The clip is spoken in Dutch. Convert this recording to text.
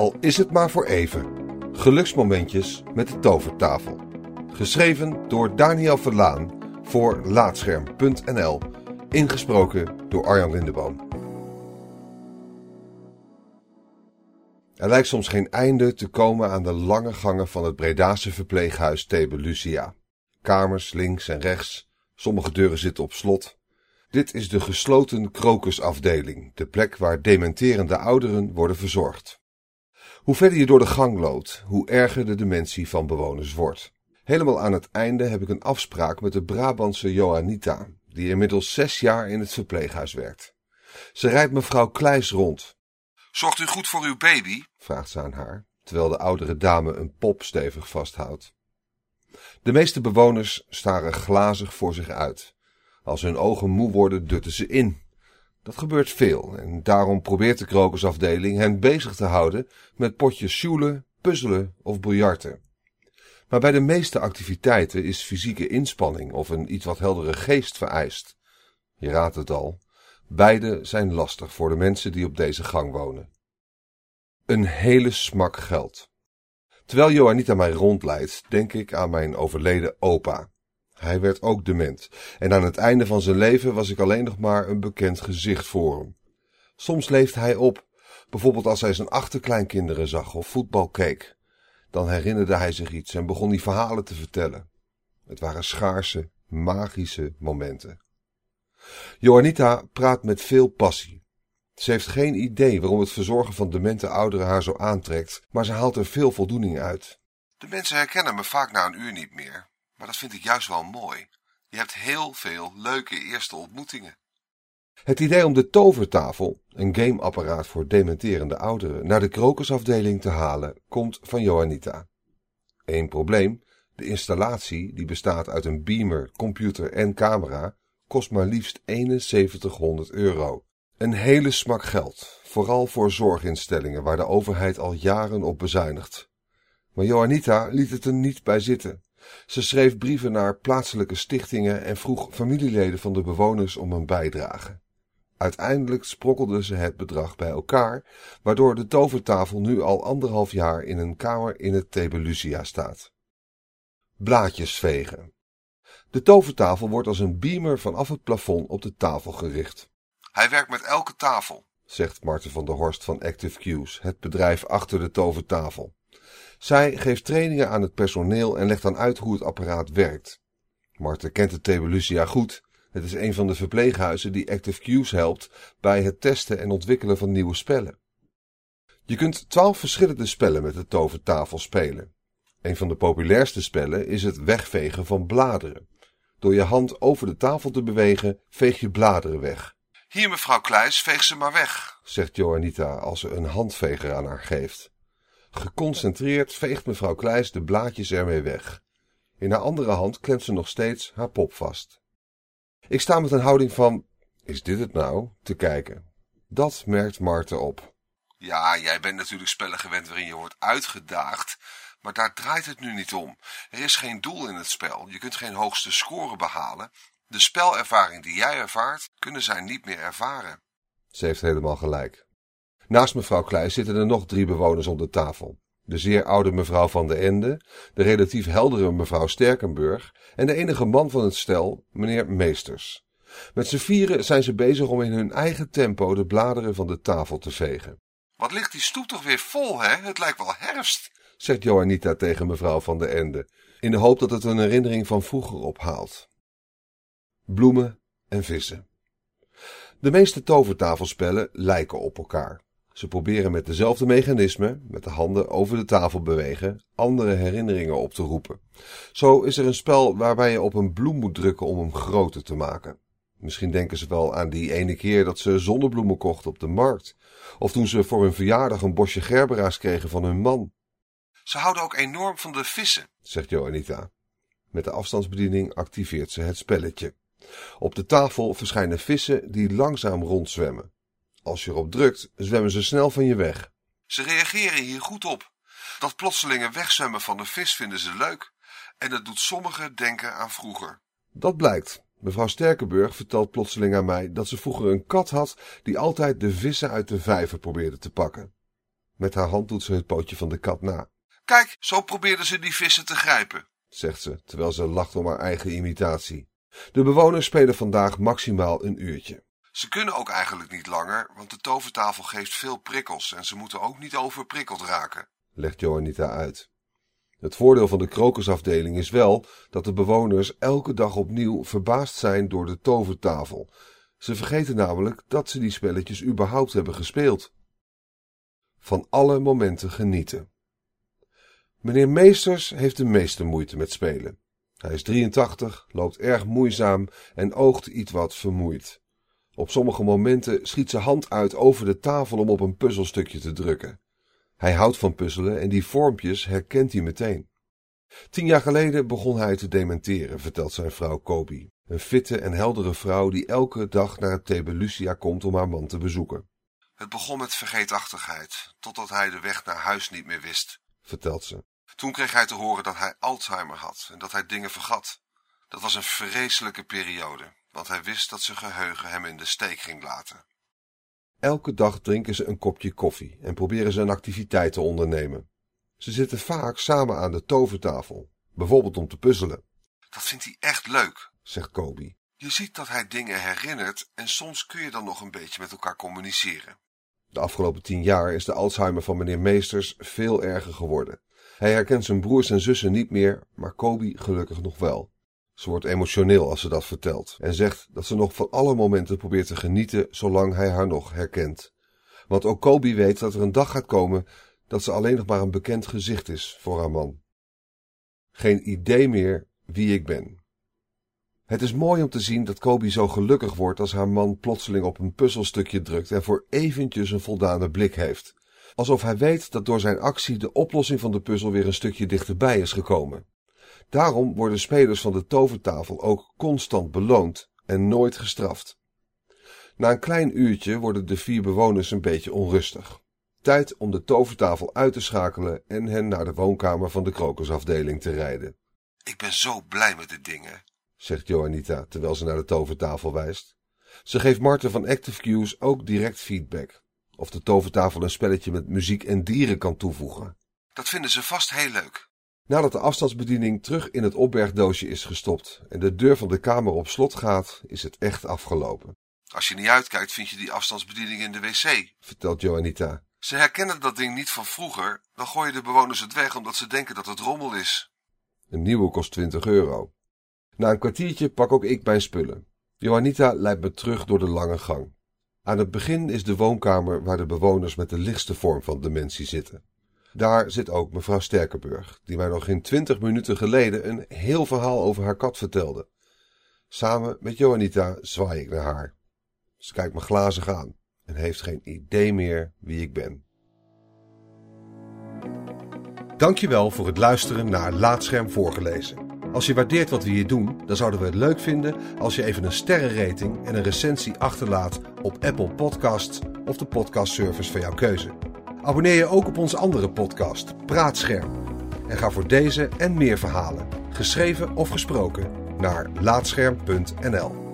Al is het maar voor even. Geluksmomentjes met de tovertafel. Geschreven door Daniel Verlaan voor Laatscherm.nl. Ingesproken door Arjan Lindeboom. Er lijkt soms geen einde te komen aan de lange gangen van het Bredase verpleeghuis Thebe Lucia. Kamers links en rechts, sommige deuren zitten op slot. Dit is de gesloten krokusafdeling, de plek waar dementerende ouderen worden verzorgd. Hoe verder je door de gang loopt, hoe erger de dementie van bewoners wordt. Helemaal aan het einde heb ik een afspraak met de Brabantse Johanita, die inmiddels zes jaar in het verpleeghuis werkt. Ze rijdt mevrouw Kleis rond. Zorgt u goed voor uw baby? vraagt ze aan haar, terwijl de oudere dame een pop stevig vasthoudt. De meeste bewoners staren glazig voor zich uit. Als hun ogen moe worden, dutten ze in. Dat gebeurt veel en daarom probeert de krokusafdeling hen bezig te houden met potjes sjoelen, puzzelen of biljarten. Maar bij de meeste activiteiten is fysieke inspanning of een iets wat heldere geest vereist. Je raadt het al, beide zijn lastig voor de mensen die op deze gang wonen. Een hele smak geld. Terwijl Johanita mij rondleidt, denk ik aan mijn overleden opa. Hij werd ook dement en aan het einde van zijn leven was ik alleen nog maar een bekend gezicht voor hem. Soms leefde hij op, bijvoorbeeld als hij zijn achterkleinkinderen zag of voetbal keek. Dan herinnerde hij zich iets en begon die verhalen te vertellen. Het waren schaarse, magische momenten. Johanita praat met veel passie. Ze heeft geen idee waarom het verzorgen van demente ouderen haar zo aantrekt, maar ze haalt er veel voldoening uit. De mensen herkennen me vaak na een uur niet meer, maar dat vind ik juist wel mooi. Je hebt heel veel leuke eerste ontmoetingen. Het idee om de tovertafel, een gameapparaat voor dementerende ouderen, naar de krokusafdeling te halen, komt van Johanita. Eén probleem, de installatie, die bestaat uit een beamer, computer en camera, kost maar liefst 7100 euro. Een hele smak geld, vooral voor zorginstellingen waar de overheid al jaren op bezuinigt. Maar Johanita liet het er niet bij zitten. Ze schreef brieven naar plaatselijke stichtingen en vroeg familieleden van de bewoners om een bijdrage. Uiteindelijk sprokkelde ze het bedrag bij elkaar, waardoor de tovertafel nu al anderhalf jaar in een kamer in het Tebelusia staat. Blaadjes vegen. De tovertafel wordt als een beamer vanaf het plafond op de tafel gericht. Hij werkt met elke tafel, zegt Marten van der Horst van Active Cues, het bedrijf achter de tovertafel. Zij geeft trainingen aan het personeel en legt dan uit hoe het apparaat werkt. Marten kent de Tebelusia goed. Het is een van de verpleeghuizen die Active Cues helpt bij het testen en ontwikkelen van nieuwe spellen. Je kunt twaalf verschillende spellen met de tovertafel spelen. Een van de populairste spellen is het wegvegen van bladeren. Door je hand over de tafel te bewegen, veeg je bladeren weg. Hier, mevrouw Kluis, veeg ze maar weg, zegt Johanita als ze een handveger aan haar geeft. Geconcentreerd veegt mevrouw Kluis de blaadjes ermee weg. In haar andere hand klemt ze nog steeds haar pop vast. Ik sta met een houding van, is dit het nou, te kijken. Dat merkt Marten op. Ja, jij bent natuurlijk spellen gewend waarin je wordt uitgedaagd, maar daar draait het nu niet om. Er is geen doel in het spel, je kunt geen hoogste score behalen. De spelervaring die jij ervaart, kunnen zij niet meer ervaren. Ze heeft helemaal gelijk. Naast mevrouw Kleijs zitten er nog drie bewoners om de tafel. De zeer oude mevrouw van de Ende, de relatief heldere mevrouw Sterkenburg en de enige man van het stel, meneer Meesters. Met z'n vieren zijn ze bezig om in hun eigen tempo de bladeren van de tafel te vegen. Wat ligt die stoep toch weer vol, hè? Het lijkt wel herfst, zegt Johanita tegen mevrouw van de Ende, in de hoop dat het een herinnering van vroeger ophaalt. Bloemen en vissen. De meeste tovertafelspellen lijken op elkaar. Ze proberen met dezelfde mechanismen, met de handen over de tafel bewegen, andere herinneringen op te roepen. Zo is er een spel waarbij je op een bloem moet drukken om hem groter te maken. Misschien denken ze wel aan die ene keer dat ze zonnebloemen kochten op de markt. Of toen ze voor hun verjaardag een bosje gerbera's kregen van hun man. Ze houden ook enorm van de vissen, zegt Joanita. Met de afstandsbediening activeert ze het spelletje. Op de tafel verschijnen vissen die langzaam rondzwemmen. Als je erop drukt, zwemmen ze snel van je weg. Ze reageren hier goed op. Dat plotselinge wegzwemmen van de vis vinden ze leuk. En dat doet sommigen denken aan vroeger. Dat blijkt. Mevrouw Sterkenburg vertelt plotseling aan mij dat ze vroeger een kat had die altijd de vissen uit de vijver probeerde te pakken. Met haar hand doet ze het pootje van de kat na. Kijk, zo probeerden ze die vissen te grijpen, zegt ze, terwijl ze lacht om haar eigen imitatie. De bewoners spelen vandaag maximaal een uurtje. Ze kunnen ook eigenlijk niet langer, want de tovertafel geeft veel prikkels en ze moeten ook niet overprikkeld raken, legt Johanita uit. Het voordeel van de krokusafdeling is wel dat de bewoners elke dag opnieuw verbaasd zijn door de tovertafel. Ze vergeten namelijk dat ze die spelletjes überhaupt hebben gespeeld. Van alle momenten genieten. Meneer Meesters heeft de meeste moeite met spelen. Hij is 83, loopt erg moeizaam en oogt iets wat vermoeid. Op sommige momenten schiet zijn hand uit over de tafel om op een puzzelstukje te drukken. Hij houdt van puzzelen en die vormpjes herkent hij meteen. Tien jaar geleden begon hij te dementeren, vertelt zijn vrouw Kobi. Een fitte en heldere vrouw die elke dag naar het Thebe Lucia komt om haar man te bezoeken. Het begon met vergeetachtigheid, totdat hij de weg naar huis niet meer wist, vertelt ze. Toen kreeg hij te horen dat hij Alzheimer had en dat hij dingen vergat. Dat was een vreselijke periode, want hij wist dat zijn geheugen hem in de steek ging laten. Elke dag drinken ze een kopje koffie en proberen ze een activiteit te ondernemen. Ze zitten vaak samen aan de tovertafel, bijvoorbeeld om te puzzelen. Dat vindt hij echt leuk, zegt Kobi. Je ziet dat hij dingen herinnert en soms kun je dan nog een beetje met elkaar communiceren. De afgelopen tien jaar is de Alzheimer van meneer Meesters veel erger geworden. Hij herkent zijn broers en zussen niet meer, maar Kobi gelukkig nog wel. Ze wordt emotioneel als ze dat vertelt en zegt dat ze nog van alle momenten probeert te genieten zolang hij haar nog herkent. Want ook Kobi weet dat er een dag gaat komen dat ze alleen nog maar een bekend gezicht is voor haar man. Geen idee meer wie ik ben. Het is mooi om te zien dat Kobi zo gelukkig wordt als haar man plotseling op een puzzelstukje drukt en voor eventjes een voldane blik heeft. Alsof hij weet dat door zijn actie de oplossing van de puzzel weer een stukje dichterbij is gekomen. Daarom worden spelers van de tovertafel ook constant beloond en nooit gestraft. Na een klein uurtje worden de vier bewoners een beetje onrustig. Tijd om de tovertafel uit te schakelen en hen naar de woonkamer van de krokusafdeling te rijden. Ik ben zo blij met de dingen, zegt Joanita terwijl ze naar de tovertafel wijst. Ze geeft Marten van Active Cues ook direct feedback. Of de tovertafel een spelletje met muziek en dieren kan toevoegen. Dat vinden ze vast heel leuk. Nadat de afstandsbediening terug in het opbergdoosje is gestopt en de deur van de kamer op slot gaat, is het echt afgelopen. Als je niet uitkijkt, vind je die afstandsbediening in de wc, vertelt Joanita. Ze herkennen dat ding niet van vroeger, dan gooien de bewoners het weg omdat ze denken dat het rommel is. Een nieuwe kost 20 euro. Na een kwartiertje pak ook ik mijn spullen. Johanita leidt me terug door de lange gang. Aan het begin is de woonkamer waar de bewoners met de lichtste vorm van dementie zitten. Daar zit ook mevrouw Sterkenburg, die mij nog geen twintig minuten geleden een heel verhaal over haar kat vertelde. Samen met Johanita zwaai ik naar haar. Ze kijkt me glazig aan en heeft geen idee meer wie ik ben. Dankjewel voor het luisteren naar Laatscherm voorgelezen. Als je waardeert wat we hier doen, dan zouden we het leuk vinden als je even een sterrenrating en een recensie achterlaat op Apple Podcasts of de podcastservice van jouw keuze. Abonneer je ook op onze andere podcast, Praatscherm. En ga voor deze en meer verhalen, geschreven of gesproken, naar laatscherm.nl.